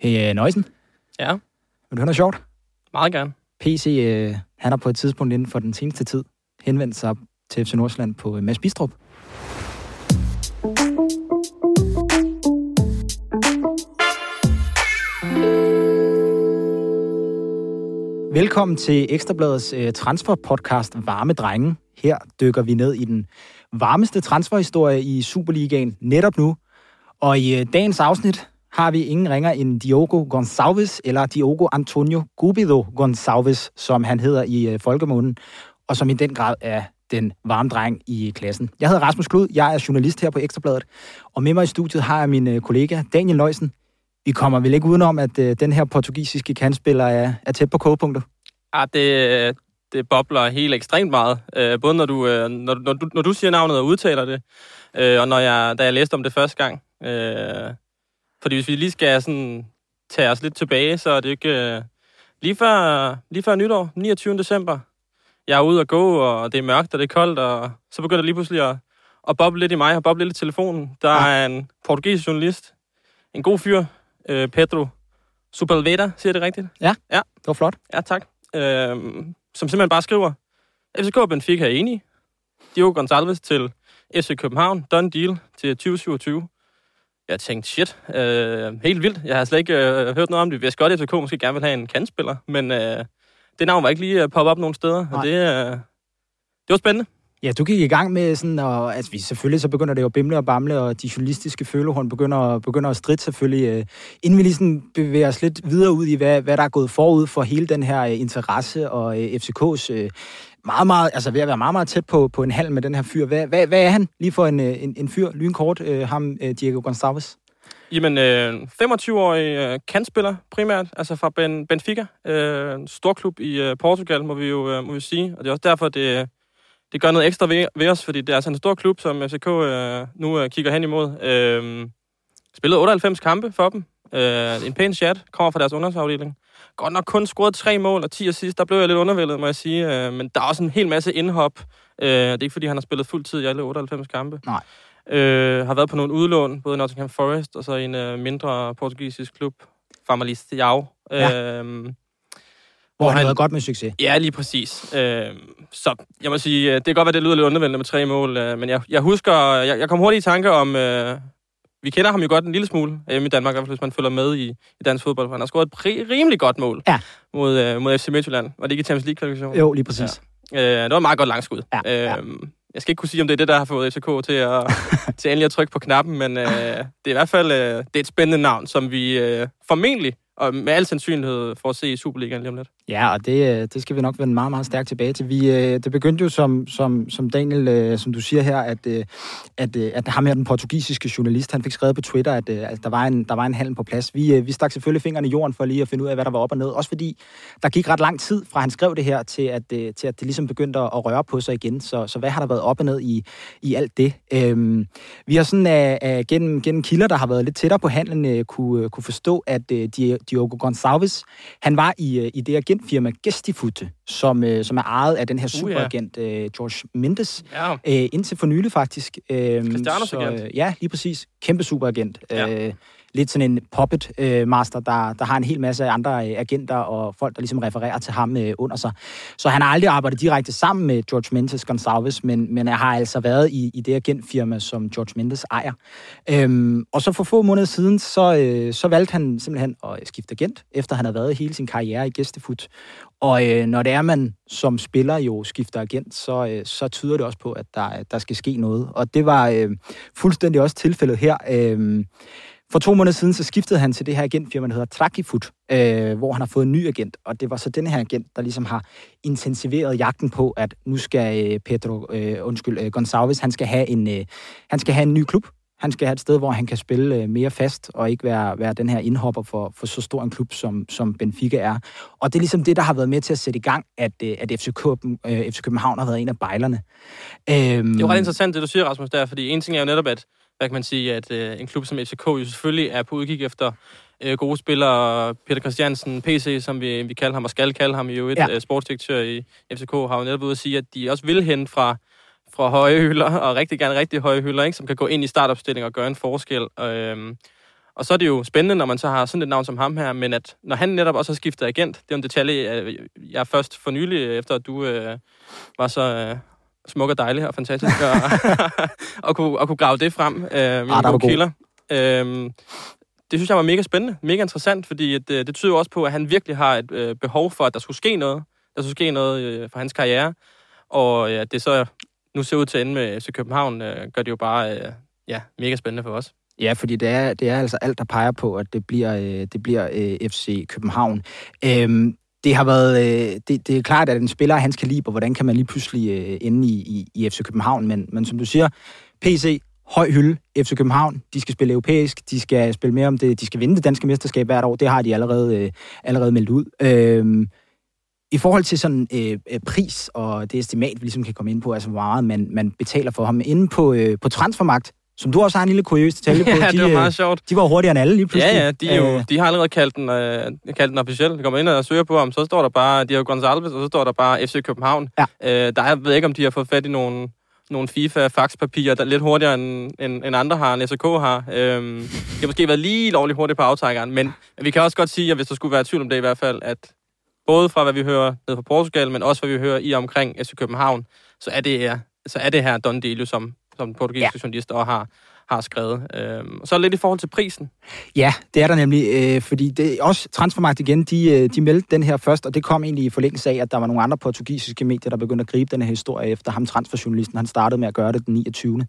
Hey, Nøjsen. Ja. Vil du høre noget sjovt? Meget gerne. PC, øh, han har på et tidspunkt inden for den seneste tid henvendt sig til FC Nordsjælland på øh, Mads Bistrup. Velkommen til Ekstrabladets øh, transferpodcast Varme Drenge. Her dykker vi ned i den varmeste transferhistorie i Superligaen netop nu. Og i øh, dagens afsnit har vi ingen ringer end Diogo Gonçalves, eller Diogo Antonio Gubido Gonçalves, som han hedder i øh, folkemunden, og som i den grad er den varme dreng i klassen. Jeg hedder Rasmus Klud, jeg er journalist her på Ekstrabladet, og med mig i studiet har jeg min øh, kollega Daniel Løjsen. Vi kommer vel ikke udenom, at øh, den her portugisiske kandspiller er, er tæt på kogepunktet? Ja, det, øh, det bobler helt ekstremt meget. Øh, både når du, øh, når, når, du, når du siger navnet og udtaler det, øh, og når jeg, da jeg læste om det første gang. Øh, fordi hvis vi lige skal sådan, tage os lidt tilbage, så er det ikke... Øh, lige, før, lige før nytår, 29. december, jeg er ude at gå, og det er mørkt, og det er koldt, og så begynder det lige pludselig at, at boble lidt i mig, og boble lidt i telefonen. Der er en portugisisk journalist, en god fyr, øh, Pedro Superlveda, siger det rigtigt? Ja, Ja. det var flot. Ja, tak. Øh, som simpelthen bare skriver, FCK og Benfica er enige. Diogo Gonçalves til FC København. Done deal til 2027. Jeg tænkte, shit, øh, helt vildt. Jeg har slet ikke øh, hørt noget om det. Jeg vidste godt, at FCK måske gerne vil have en kandspiller, men øh, det navn var ikke lige øh, poppet op nogen steder. Nej. Og det, øh, det var spændende. Ja, du gik i gang med sådan, og altså, vi, selvfølgelig så begynder det jo at bimle og bamle, og de journalistiske følehorn begynder, begynder at stridt selvfølgelig. Øh, inden vi lige sådan bevæger os lidt videre ud i, hvad, hvad der er gået forud for hele den her øh, interesse, og øh, FCK's øh, meget, meget, altså ved at være meget, meget tæt på, på en halv med den her fyr. Hvad, hvad, hvad er han lige for en, øh, en, en fyr, lynkort, øh, ham øh, Diego Gonçalves? Jamen, øh, 25-årig øh, kantspiller primært, altså fra ben, Benfica. Øh, stor klub i øh, Portugal, må vi jo øh, må vi sige. Og det er også derfor, det, det gør noget ekstra ved, ved os, fordi det er altså en stor klub, som FCK øh, nu øh, kigger hen imod. Øh, spillede 98 kampe for dem. Øh, en pæn chat, kommer fra deres ungdomsafdeling. Godt nok kun scoret tre mål og 10 assist. Der blev jeg lidt undervældet, må jeg sige. Øh, men der er også en hel masse indhop. Øh, det er ikke, fordi han har spillet fuld tid i alle 98 kampe. Nej. Øh, har været på nogle udlån, både i Nottingham Forest og så i en øh, mindre portugisisk klub, Farmalist Jau. Ja. Øh, Hvor han har han- været godt med succes. Ja, lige præcis. Øh, så jeg må sige, øh, det kan godt være, det lyder lidt undervældende med tre mål, øh, men jeg, jeg husker, jeg, jeg kom hurtigt i tanke om, øh, vi kender ham jo godt en lille smule hjemme i Danmark, i hvert fald hvis man følger med i, i dansk fodbold, han har scoret et rimelig godt mål Ja. mod, øh, mod FC Midtjylland. Var det ikke i Champions League-kvalifikationen? Jo, lige præcis. Øh, det var et meget godt langskud. Ja, ja. Øh, jeg skal ikke kunne sige, om det er det, der har fået FCK til, at, til endelig at trykke på knappen, men øh, det er i hvert fald øh, det er et spændende navn, som vi øh, formentlig og med al sandsynlighed for at se i Superligaen lige om lidt. Ja, og det, øh, det skal vi nok vende meget, meget stærkt tilbage til. Vi, øh, det begyndte jo, som, som, som Daniel, øh, som du siger her, at, at, at ham her, den portugisiske journalist, han fik skrevet på Twitter, at, at der, var en, der var en handel på plads. Vi, vi stak selvfølgelig fingrene i jorden for lige at finde ud af, hvad der var op og ned. Også fordi, der gik ret lang tid fra han skrev det her, til at, til at det ligesom begyndte at røre på sig igen. Så, så hvad har der været op og ned i, i alt det? Øhm, vi har sådan uh, uh, gennem, gennem kilder, der har været lidt tættere på handlen, uh, kunne, uh, kunne forstå, at uh, Diogo Gonçalves, han var i, uh, i det agentfirma Gestifute, som, uh, som er ejet af den her Uh, ja. superagent uh, George Mendes, Ja, uh, indtil for nylig faktisk. Uh, Cristianos så, agent. øh, Ja, lige præcis. Kæmpe superagent. Ja. Ja lidt sådan en puppet øh, master, der, der har en hel masse andre øh, agenter og folk, der ligesom refererer til ham øh, under sig. Så han har aldrig arbejdet direkte sammen med George Mendes Gonsalves, men, men har altså været i, i det agentfirma, som George Mendes ejer. Øhm, og så for få måneder siden, så, øh, så valgte han simpelthen at skifte agent, efter han havde været hele sin karriere i Gæstefut. Og øh, når det er, man som spiller jo skifter agent, så, øh, så tyder det også på, at der, der skal ske noget. Og det var øh, fuldstændig også tilfældet her. Øh, for to måneder siden, så skiftede han til det her agentfirma, der hedder Trakifut, øh, hvor han har fået en ny agent. Og det var så den her agent, der ligesom har intensiveret jagten på, at nu skal øh, Pedro, øh, undskyld, øh, Gonçalves, han skal, have en, øh, han skal have en ny klub. Han skal have et sted, hvor han kan spille øh, mere fast, og ikke være, være den her indhopper for, for så stor en klub, som, som Benfica er. Og det er ligesom det, der har været med til at sætte i gang, at, øh, at FC, Køben, øh, FC København har været en af bejlerne. Øhm, Det er ret interessant, det du siger, Rasmus, der, fordi en ting er jo netop, at hvad kan man sige, at øh, en klub som FCK jo selvfølgelig er på udkig efter øh, gode spillere. Peter Christiansen, PC, som vi, vi kalder ham, og skal kalde ham jo et Ja. øh, sportsdirektør i FCK, har jo netop ude at sige, at de også vil hen fra, fra høje hylder, og rigtig gerne rigtig høje hylder, ikke, som kan gå ind i startopstilling og gøre en forskel. Øhm, Og så er det jo spændende, når man så har sådan et navn som ham her, men at når han netop også har skiftet agent, det er en detalje, jeg først for nylig, efter at du øh, var så øh, smuk og dejlig og fantastisk, og, og, kunne, og kunne grave det frem. Øh, ah, der kilder. Øh, det synes jeg var mega spændende, mega interessant, fordi at, øh, det tyder jo også på, at han virkelig har et øh, behov for, at der skulle ske noget. Der skulle ske noget øh, for hans karriere. Og ja, det så nu ser ud til at ende med FC København, øh, gør det jo bare øh, ja, mega spændende for os. Ja, fordi det er, det er altså alt, der peger på, at det bliver, øh, det bliver øh, FC København. Øhm, det har været, øh, det, det er klart, at en spiller af hans kaliber, hvordan kan man lige pludselig øh, ende i, i, i FC København, men, men som du siger, PC, høj hylde, FC København, de skal spille europæisk, de skal spille mere om det, de skal vinde det danske mesterskab hvert år, det har de allerede, øh, allerede meldt ud. Øhm, i forhold til sådan øh, øh pris og det estimat, vi ligesom kan komme ind på, altså hvor meget man, man betaler for ham, inde på, øh, på transfermagt, som du også har en lille kuriøs detalje på. Ja, de, det var meget øh, sjovt. De var hurtigere end alle lige pludselig. Ja, ja, de, er jo, øh, de har allerede kaldt den, øh, kaldt den officielt. De kommer ind og søger på ham, så står der bare, de har Gonzalez, og så står der bare FC København. Ja. Øh, der er, jeg ved ikke, om de har fået fat i nogle, nogle FIFA-faxpapirer, der er lidt hurtigere end, end, end andre har, end SK har. Øhm, det har måske været lige lovligt hurtigt på aftrækkeren, men, men vi kan også godt sige, at hvis der skulle være tvivl om det i hvert fald, at både fra hvad vi hører ned fra Portugal, men også hvad vi hører i omkring FC København, så er det, så er det her Don Delio, som, som den portugisiske ja. journalist og har, har skrevet. Øhm, så lidt i forhold til prisen. Ja, det er der nemlig, øh, fordi det også Transfermarkt igen, de, øh, de meldte den her først, og det kom egentlig i forlængelse af, at der var nogle andre portugisiske medier, der begyndte at gribe den her historie efter ham, transferjournalisten, han startede med at gøre det den 29.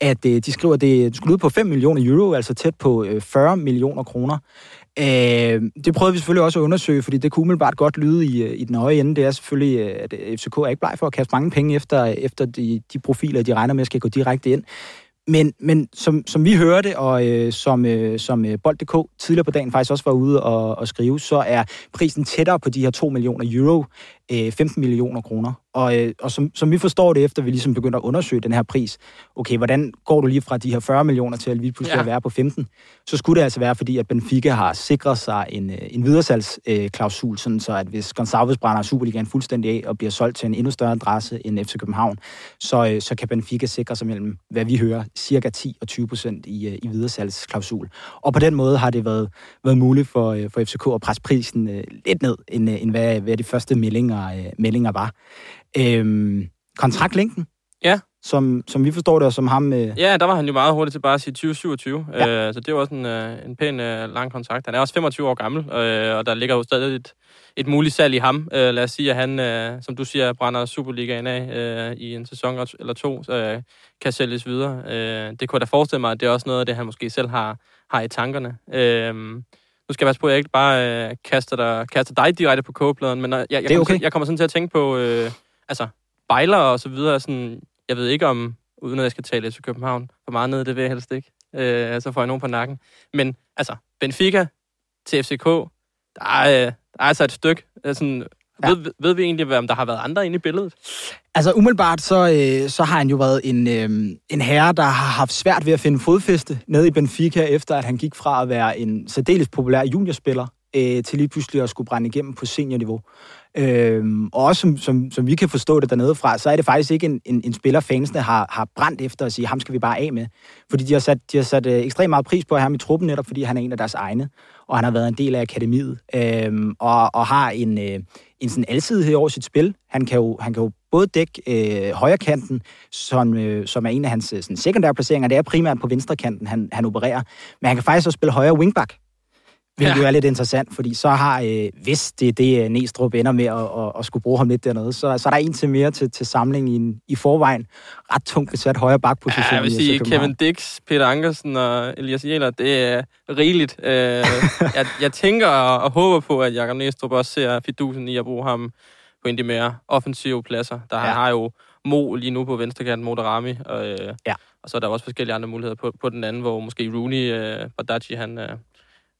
At øh, de skriver, at det skulle ud på 5 millioner euro, altså tæt på øh, 40 millioner kroner. Øh, det prøvede vi selvfølgelig også at undersøge, fordi det kunne umiddelbart godt lyde i, øh, i den høje ende. Det er selvfølgelig, øh, at øh, FCK er ikke bleg for at kaste mange penge efter, efter de, de profiler, de regner med skal gå direkte ind. Men, men som, som vi hørte, og øh, som, øh, som Bold.dk tidligere på dagen faktisk også var ude og, og skrive, så er prisen tættere på de her 2 millioner euro, øh, 15 millioner kroner. Og, øh, og som, som vi forstår det, efter vi ligesom begynder at undersøge den her pris, okay, hvordan går du lige fra de her 40 millioner til at lige pludselig ja. at være på 15? Så skulle det altså være, fordi at Benfica har sikret sig en, øh, en videresalgsklausul, øh, sådan så at hvis Gonçalves brænder Superligaen fuldstændig af og bliver solgt til en endnu større adresse end FC København, så, øh, så kan Benfica sikre sig mellem, hvad vi hører, cirka 10 og 20 procent i, øh, i videresalgsklausul. Og på den måde har det været, været muligt for, øh, for FCK at presse prisen øh, lidt ned, end, øh, end hvad, hvad de første meldinger, øh, meldinger var. Øhm, kontraktlængden? Ja. Som, som vi forstår det, og som ham... Øh... Ja, der var han jo meget hurtigt til bare at sige 2027. Ja. Øh, så det var også en, øh, en pæn øh, lang kontrakt. Han er også 25 år gammel, øh, og der ligger jo stadig et, et muligt salg i ham. Øh, lad os sige, at han, øh, som du siger, brænder Superligaen af øh, i en sæson eller to, så øh, kan sælges videre. Øh, det kunne jeg da forestille mig, at det er også noget af det, han måske selv har, har i tankerne. Øh, nu skal jeg passe på, at jeg ikke bare øh, kaster, dig, kaster dig direkte på kogepladen, men jeg, jeg, jeg, kommer, okay. jeg kommer sådan til at tænke på, øh, altså, bejler og så videre, sådan, jeg ved ikke om, uden at jeg skal tale til København, for meget ned, det vil jeg helst ikke. Øh, så får jeg nogen på nakken. Men altså, Benfica til FCK, der er, der er altså et stykke. Altså, Ja. Ved, ved vi egentlig, om der har været andre inde i billedet? Altså umiddelbart, så, øh, så har han jo været en, øh, en herre, der har haft svært ved at finde fodfæste nede i Benfica, efter at han gik fra at være en særdeles populær juniorspiller, øh, til lige pludselig at skulle brænde igennem på seniorniveau. Øhm, og også som, som, som vi kan forstå det dernede fra, så er det faktisk ikke en, en, en spiller, fansene har, har brændt efter at sige, ham skal vi bare af med. Fordi de har sat, de har sat øh, ekstremt meget pris på ham i truppen, netop fordi han er en af deres egne, og han har været en del af akademiet, øhm, og, og har en, øh, en sådan alsidighed over sit spil. Han kan jo, han kan jo både dække øh, højrekanten, som, øh, som er en af hans øh, sådan, sekundære placeringer. Det er primært på venstrekanten, han, han opererer. Men han kan faktisk også spille højre wingback. Hvilket ja. jo er lidt interessant, fordi så har, øh, hvis det er det, øh, Næstrup ender med at, at, at skulle bruge ham lidt dernede, så, så er der en til mere til, til samling i, en, i forvejen ret tungt besat højre bakposition. Ja, jeg vil sige, Kevin Dix, Peter Ankersen og Elias Jæler, det er rigeligt. Øh, jeg, jeg tænker og, og håber på, at Jakob Næstrup også ser fidusen i at bruge ham på en af de mere offensive pladser. Der ja. har jo Mo lige nu på venstrekanten, Motorami, og, øh, ja. og så er der også forskellige andre muligheder på, på den anden, hvor måske Rooney, øh, Badaji, han, øh,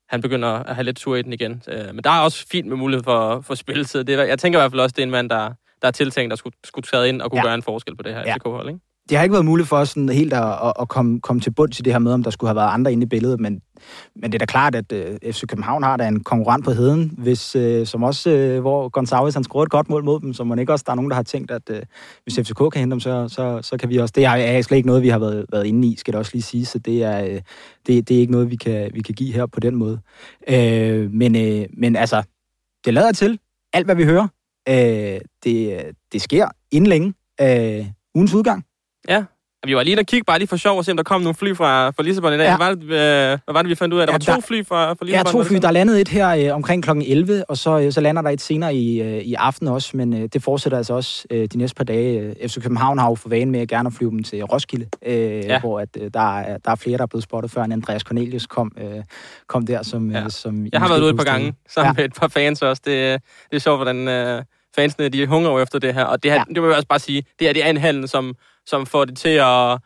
han begynder at have lidt tur i den igen. Øh, men der er også fint med mulighed for, for spilletid. Det er, jeg tænker i hvert fald også, det er en mand, der, der er tiltænkt, der skulle, skulle træde ind og kunne ja. gøre en forskel på det her ja. FCK-hold, ikke? Det har ikke været muligt for os sådan helt at, at, at komme, komme til bunds i det her med, om der skulle have været andre inde i billedet, men, men det er da klart, at uh, øh, FC København har da en konkurrent på heden, hvis, uh, som også, uh, hvor Gonzalez han skruer et godt mål mod dem, så må ikke også, der er nogen, der har tænkt, at uh, hvis FCK kan hente dem, så, så, så kan vi også. Det er, er slet ikke noget, vi har været, været inde i, skal det også lige sige, så det er, uh, det, det er ikke noget, vi kan, vi kan give her på den måde. Uh, men, uh, men altså, det lader til, alt hvad vi hører, uh, det, det sker inden længe, uh, ugens udgang. Ja, vi var lige at kigge bare lige for sjov og se, om der kom nogle fly fra, fra Lissabon i dag. Ja. Hvad, var det, øh, hvad var det, vi fandt ud af? Der ja, var to fly fra, fra Lissabon? Ja, to fly. Der er landet et her øh, omkring kl. 11, og så, øh, så lander der et senere i, øh, i aften også, men øh, det fortsætter altså også øh, de næste par dage. FC København har jo for vane med at gerne flyve dem til Roskilde, øh, ja. hvor at, øh, der, er, der er flere, der er blevet spottet, før Andreas Cornelius kom, øh, kom der. Som, ja. øh, som Jeg har været ude et par gange sammen ja. med et par fans også. Det, det er sjovt, hvordan... Øh fansene, de hunger efter det her. Og det her, ja. det må jeg også bare sige, det, her, det er en handel, som, som får det til at,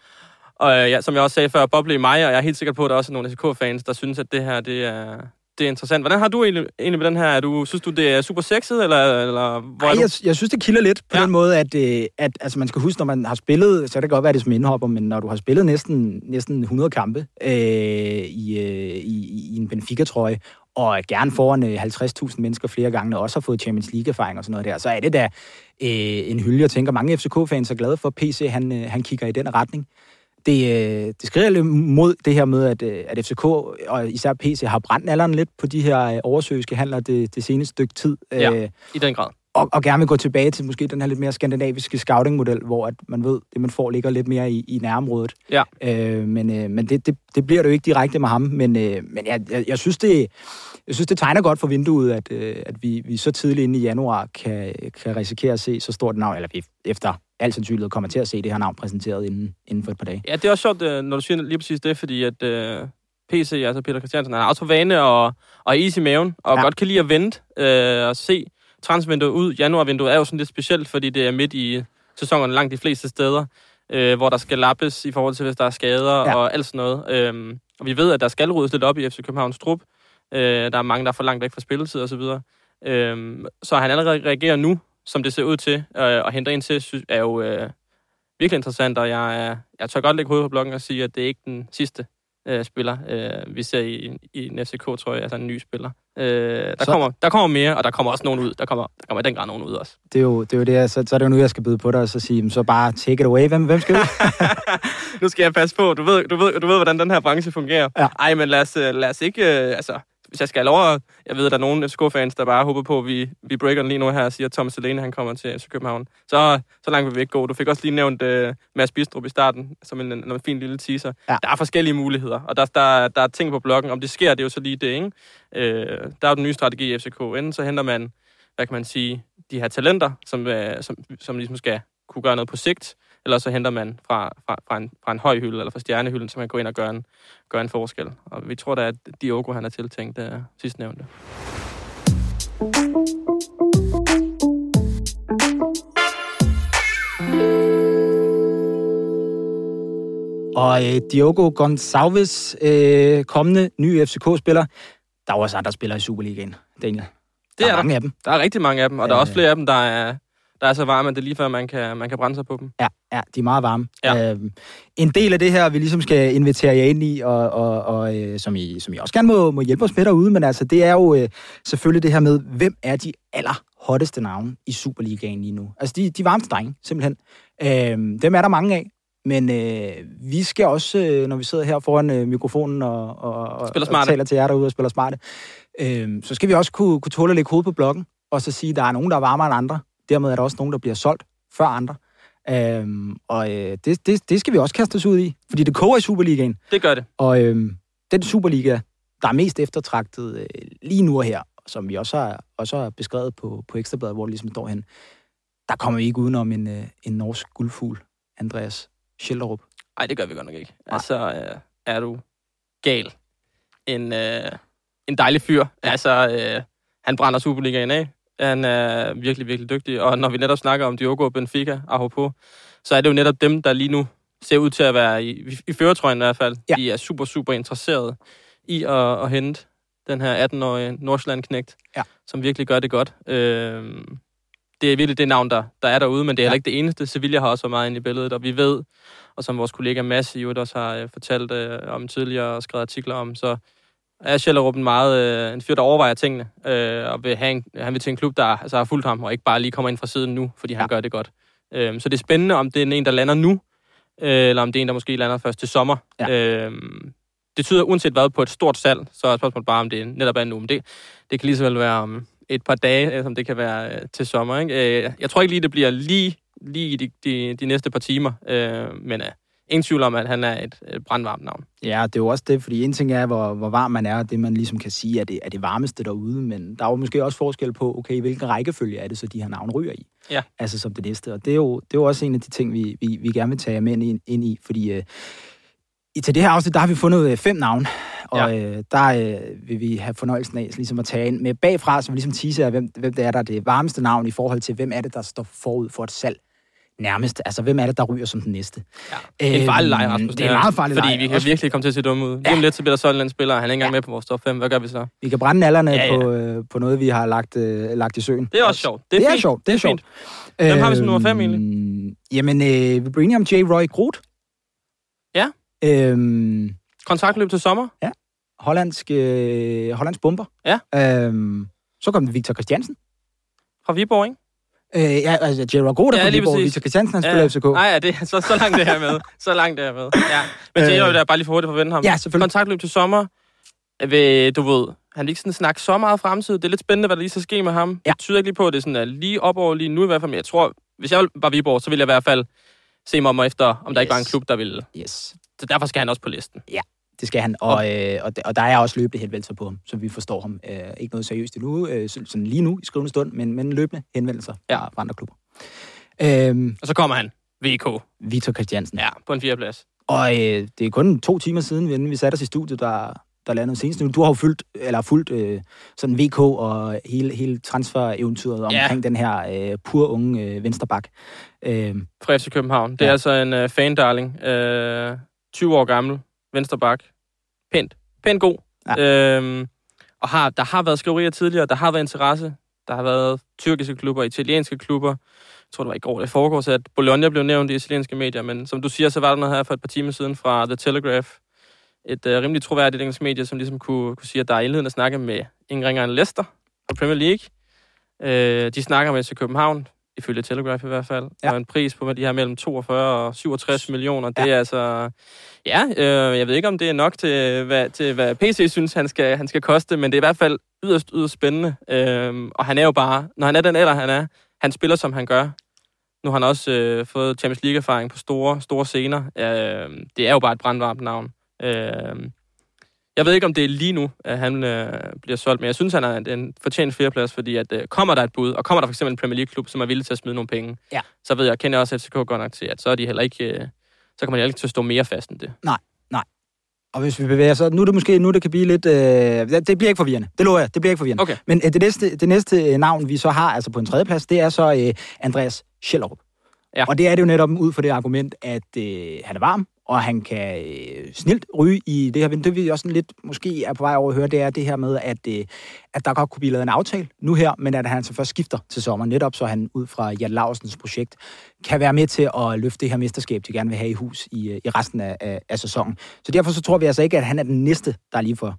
og ja, som jeg også sagde før, boble i mig, og jeg er helt sikker på, at der også er nogle SK-fans, der synes, at det her, det er, det er interessant. Hvordan har du egentlig, egentlig med den her? Er du, synes du, det er super sexet, eller, eller hvor Ej, jeg, jeg synes, det kilder lidt på ja. den måde, at, øh, at altså, man skal huske, når man har spillet, så kan det godt være, det som indhopper, men når du har spillet næsten, næsten 100 kampe øh, i, øh, i, i en Benfica-trøje, og gerne foran 50.000 mennesker flere gange, og også har fået Champions League-erfaring og sådan noget der, så er det da øh, en hylde, jeg tænker, mange FCK-fans er glade for, at PC han, øh, han kigger i den retning det, øh, det skriver lidt mod det her med, at, øh, at FCK og især PC har brændt alderen lidt på de her øh, oversøiske handler det, det seneste stykke tid. Ja, i den grad. Og, og gerne vil gå tilbage til måske den her lidt mere skandinaviske scouting-model, hvor at man ved, det man får ligger lidt mere i, i nærområdet. Ja. Øh, men øh, men det, det, det bliver det jo ikke direkte med ham, men, øh, men jeg, jeg, jeg, synes, det, jeg synes, det tegner godt for vinduet, at, øh, at vi, vi så tidligt inde i januar kan, kan risikere at se så stort navn, eller vi efter alt sandsynlighed kommer til at se det her navn præsenteret inden, inden for et par dage. Ja, det er også sjovt, øh, når du siger lige præcis det, fordi at øh, PC, altså Peter Christiansen, er også for vane og, og is i maven, og ja. godt kan lide at vente uh, og se transvinduet ud. Januarvinduet er jo sådan lidt specielt, fordi det er midt i sæsonen langt de fleste steder, uh, hvor der skal lappes i forhold til, hvis der er skader ja. og alt sådan noget. Uh, og vi ved, at der skal ryddes lidt op i FC Københavns trup. Uh, der er mange, der er for langt væk fra spilletid og så videre. Uh, så han allerede reagerer nu som det ser ud til, øh, og henter ind til, synes, er jo øh, virkelig interessant, og jeg, jeg tør godt lægge hovedet på blokken og sige, at det er ikke den sidste øh, spiller, øh, vi ser i, i en FCK, tror jeg, altså en ny spiller. Øh, der, kommer, der kommer mere, og der kommer også nogen ud. Der kommer, der kommer den grad nogen ud også. Det er jo det, er jo det så, så er det jo nu, jeg skal byde på dig og så sige, så bare take it away. Hvem, hvem skal ud? nu skal jeg passe på. Du ved, du ved, du ved hvordan den her branche fungerer. Ja. Ej, men lad os, øh, lad os ikke... Øh, altså, hvis jeg skal have lov at, jeg ved, at der er nogle FCK-fans, der bare håber på, at vi, vi breaker den lige nu her og siger, at Thomas Selene, han kommer til FC København. Så, så langt vil vi ikke gå. Du fik også lige nævnt uh, Mads Bistrup i starten, som en, en, en fin lille teaser. Ja. Der er forskellige muligheder, og der, der, der er ting på bloggen. Om det sker, det er jo så lige det, ikke? Uh, der er jo den nye strategi i FCK. Enten så henter man, hvad kan man sige, de her talenter, som, uh, som, som ligesom skal kunne gøre noget på sigt, eller så henter man fra, fra, fra, en, fra en høj hylde, eller fra stjernehylden, så man går ind og gør en, gør en forskel. Og vi tror da, at Diogo han er tiltænkt uh, sidstnævnte. Og øh, Diogo Gonçalves, øh, kommende nye FCK-spiller. Der er også andre spillere i Superligaen, Daniel. Det der er, er mange der. af dem. Der er rigtig mange af dem, og øh, der er også flere af dem, der er, der er så varme, at det er lige før, man kan, man kan brænde sig på dem. Ja, ja de er meget varme. Ja. Øhm, en del af det her, vi ligesom skal invitere jer ind i, og, og, og øh, som, I, som I også gerne må, må hjælpe os med derude, men altså, det er jo øh, selvfølgelig det her med, hvem er de aller hotteste navne i Superligaen lige nu? Altså, de, de varmeste drenge, simpelthen. Øhm, dem er der mange af. Men øh, vi skal også, øh, når vi sidder her foran øh, mikrofonen og, og, og, og taler til jer derude og spiller smarte, øh, så skal vi også kunne, kunne tåle at lægge hovedet på blokken, og så sige, at der er nogen, der er varmere end andre. Dermed er der også nogen, der bliver solgt før andre. Øhm, og øh, det, det, det skal vi også kaste os ud i, fordi det koger i Superligaen. Det gør det. Og øh, den Superliga, der er mest eftertragtet øh, lige nu og her, som vi også har, også har beskrevet på, på Ekstrabladet, hvor det ligesom står hen, der kommer vi ikke udenom en, øh, en norsk guldfugl, Andreas Schilderup. Nej, det gør vi godt nok ikke. Nej. Altså, øh, er du gal. En, øh, en dejlig fyr. Ja. Altså, øh, han brænder Superligaen af. Han er virkelig, virkelig dygtig. Og når vi netop snakker om Diogo og Benfica, apropos, så er det jo netop dem, der lige nu ser ud til at være i, i føretrøjen i hvert fald. Ja. De er super, super interesserede i at, at hente den her 18-årige Nordsjælland-knægt, ja. som virkelig gør det godt. Øh, det er virkelig det navn, der, der er derude, men det er ja. heller ikke det eneste. Sevilla har også været meget inde i billedet, og vi ved, og som vores kollega Mads i også har øh, fortalt øh, om tidligere og skrevet artikler om, så er Schellerup en meget øh, en fyr, der overvejer tingene, øh, og vil have en, han vil til en klub, der altså, har fulgt ham, og ikke bare lige kommer ind fra siden nu, fordi han ja. gør det godt. Øh, så det er spændende, om det er en, der lander nu, øh, eller om det er en, der måske lander først til sommer. Ja. Øh, det tyder uanset hvad på et stort salg, så er spørgsmålet bare, om det netop er nu. Men det, det kan lige så vel være om et par dage, som det kan være øh, til sommer. Ikke? Øh, jeg tror ikke lige, det bliver lige, lige de, de, de næste par timer, øh, men øh, ingen tvivl om, at han er et, et brandvarmt navn. Ja, det er jo også det, fordi en ting er, hvor, hvor varm man er, det man ligesom kan sige, er det, er det varmeste derude, men der er jo måske også forskel på, okay, hvilken rækkefølge er det, så de her navn ryger i. Ja. Altså som det næste, og det er jo, det er jo også en af de ting, vi, vi, vi gerne vil tage med ind, ind i, fordi øh, i, til det her afsnit, der har vi fundet øh, fem navne, og ja. øh, der øh, vil vi have fornøjelsen af ligesom at tage ind med bagfra, så vi ligesom teaser, hvem, hvem det er, der er det varmeste navn i forhold til, hvem er det, der står forud for et salg nærmest. Altså, hvem er det, der ryger som den næste? Ja. Det er en farlig leg, Rasmus. Det er en meget farlig Fordi vi kan også... virkelig komme til at se dumme ud. Lige om lidt, så bliver der sådan en spiller, han er ikke engang ja. med på vores top 5. Hvad gør vi så? Vi kan brænde nallerne ja, ja. På, øh, på noget, vi har lagt, øh, lagt i søen. Det er også sjovt. Det er, det er sjovt. Det er, sjovt. Hvem har vi som nummer 5 egentlig? Øhm, jamen, øh, Vibranium J. Roy Groot. Ja. Øhm, Kontraktløb til sommer. Ja. Hollandsk, øh, hollandsk bomber. Ja. Øhm, så kom Victor Christiansen. Fra Viborg, ikke? Øh, ja, altså Gerard Groth ja, fra Viborg, Victor Christiansen, han spiller ja. FCK. Nej, ja, det, så, så langt det her med. Så langt det her med. Ja. Men det er jo øh, der bare lige for hurtigt for at vende ham. Ja, selvfølgelig. Kontraktløb til sommer. Ved, du ved, han vil ikke sådan snakke så meget fremtid. Det er lidt spændende, hvad der lige skal ske med ham. Ja. Det tyder ikke lige på, at det er sådan, er lige op over lige nu i hvert fald. Men jeg tror, hvis jeg var Viborg, så ville jeg i hvert fald se mig om efter, om yes. der ikke var en klub, der ville. Yes. Så derfor skal han også på listen. Ja, det skal han. Og, øh, og, og der er også løbende henvendelser på ham, så vi forstår ham. Øh, ikke noget seriøst endnu, øh, sådan lige nu i skrivende stund, men, men løbende henvendelser ja. fra andre klubber. Øhm, og så kommer han, VK. Victor Christiansen. Ja, på en fjerdeplads. Og øh, det er kun to timer siden, inden vi satte os i studiet, der, der landede senest. Du har jo fulgt, eller fulgt øh, sådan VK og hele, hele transfer-eventyret omkring ja. den her øh, pur unge øh, vensterbak. Øh, Fra FC København. Det ja. er altså en øh, fan-darling. Øh, 20 år gammel, vensterbak. Pænt. Pænt god. Ja. Øh, og har, der har været skriverier tidligere, der har været interesse. Der har været tyrkiske klubber, italienske klubber. Jeg tror, det var i går, det foregår, at Bologna blev nævnt i italienske medier, men som du siger, så var der noget her for et par timer siden fra The Telegraph, et uh, rimelig troværdigt engelsk medie, som ligesom kunne, kunne sige, at der er indledende at snakke med ingen ringer end Leicester på Premier League. Uh, de snakker med til København, ifølge Telegraph i hvert fald, ja. og en pris på de her mellem 42 og 67 millioner. Det ja. er altså... Ja, øh, jeg ved ikke, om det er nok til, hvad, til, hvad PC synes, han skal, han skal koste, men det er i hvert fald yderst, yderst spændende. Øh, og han er jo bare... Når han er den alder, han er, han spiller, som han gør. Nu har han også øh, fået Champions League-erfaring på store, store scener. Øh, det er jo bare et brandvarmt navn. Øh, jeg ved ikke, om det er lige nu, at han øh, bliver solgt, men jeg synes, han er en fortjent fjerdeplads, fordi at øh, kommer der et bud, og kommer der for eksempel en Premier League-klub, som er villig til at smide nogle penge, ja. så ved jeg, kender jeg også FCK godt nok til, at så er de heller ikke, øh, så kommer de ikke til at stå mere fast end det. Nej, nej. Og hvis vi bevæger så, nu er det måske, nu det kan blive lidt, øh, det bliver ikke forvirrende, det lover jeg, det bliver ikke forvirrende. Okay. Men øh, det næste, det næste øh, navn, vi så har, altså på en tredje plads, det er så øh, Andreas Schellerup. Ja. Og det er det jo netop ud for det argument, at øh, han er varm, og han kan øh, snilt ryge i det her vind. Det vi også lidt måske er på vej over at høre, det er det her med, at, øh, at der godt kunne blive lavet en aftale nu her, men at han så først skifter til sommer, netop så han ud fra Jan Lausens projekt kan være med til at løfte det her mesterskab, de gerne vil have i hus i, øh, i resten af, af, af sæsonen. Så derfor så tror vi altså ikke, at han er den næste, der er lige for.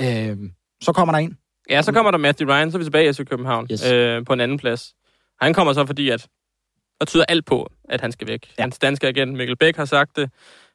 Øh, så kommer der en. Ja, så kommer der Matthew Ryan, så er vi tilbage i København yes. øh, på en anden plads. Han kommer så fordi, at der tyder alt på, at han skal væk. Ja. Hans danske agent Mikkel Bæk har sagt det.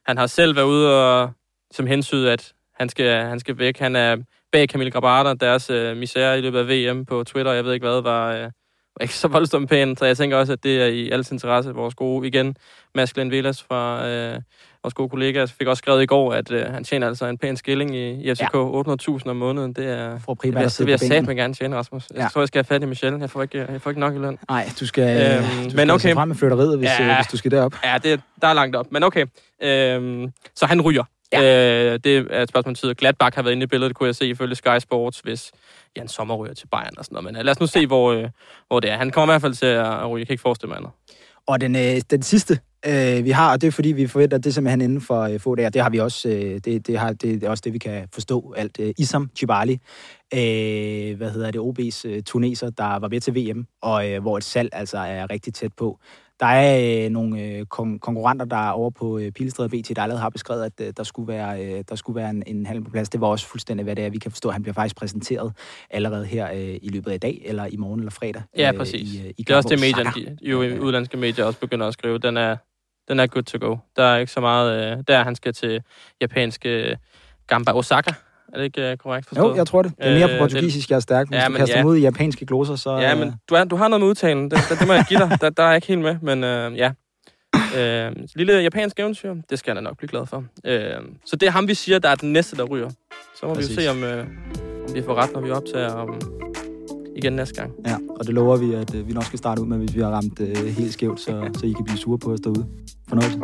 Han har selv været ude og som hensyd, at han skal, han skal væk. Han er bag Camille Grabata, deres øh, misære i løbet af VM på Twitter. Jeg ved ikke hvad, var, øh, var ikke så voldsomt pæn. Så jeg tænker også, at det er i alles interesse. Vores gode, igen, Mads Glenn Villas fra øh, vores gode kollega fik også skrevet i går, at øh, han tjener altså en pæn skilling i, i FCK. Ja. 800.000 om måneden. Det er... For primært det, det vil jeg satme gerne tjene, Rasmus. Jeg ja. tror, jeg skal have fat i Michelle. Jeg får ikke, jeg får ikke nok i løn. Nej, du skal, øhm, du skal men okay. frem med flytteriet, hvis, ja, øh, hvis du skal derop. Ja, det, der er langt op. Men okay. Øhm, så han ryger. Ja. Øh, det er et spørgsmål tid. Gladbach har været inde i billedet, kunne jeg se ifølge Sky Sports, hvis Jan Sommer ryger til Bayern og sådan noget. Men øh, lad os nu se, hvor, øh, hvor det er. Han kommer i hvert fald til at ryge. Jeg kan ikke forestille mig andet. Og den, øh, den sidste Øh, vi har, og det er fordi, vi forventer, at det er simpelthen inden for øh, få dage, det har vi også, øh, det, det, har, det, det er også det, vi kan forstå alt. Øh, Isam Chibali, øh, hvad hedder det, OB's øh, tuneser, der var med til VM, og øh, hvor et salg altså er rigtig tæt på. Der er øh, nogle øh, kon- konkurrenter, der er over på øh, Pilestred BT, der allerede har beskrevet, at øh, der skulle være, øh, der skulle være en, en handel på plads. Det var også fuldstændig, hvad det er. Vi kan forstå, at han bliver faktisk præsenteret allerede her øh, i løbet af i dag, eller i morgen eller fredag. Ja, præcis. Øh, i, øh, i det er også det, medierne, de, jo udlandske medier også begynder at skrive. Den er, den er good to go. Der er ikke så meget... Øh, der han skal til japanske Gamba Osaka. Er det ikke øh, korrekt forstået? Jo, jeg tror det. Det er mere på Øh, portugisisk, jeg er stærk. Hvis Ja, ja, du men kaster ja. ud i japanske gloser, så... Ja, øh, men du, er, du har noget med udtalen. Det, det, det må jeg give dig. Der, der er ikke helt med, men øh, ja. Øh, lille japansk eventyr, det skal jeg da nok blive glad for. Øh, så det er ham, vi siger, der er den næste, der ryger. Så må Præcis. vi jo se, om, øh, om vi får ret, når vi optager om, igen næste gang. Ja, og det lover vi, at øh, vi nok skal starte ud med, hvis vi har ramt øh, helt skævt, så, så I kan blive sure på os derude. Fornøjelse.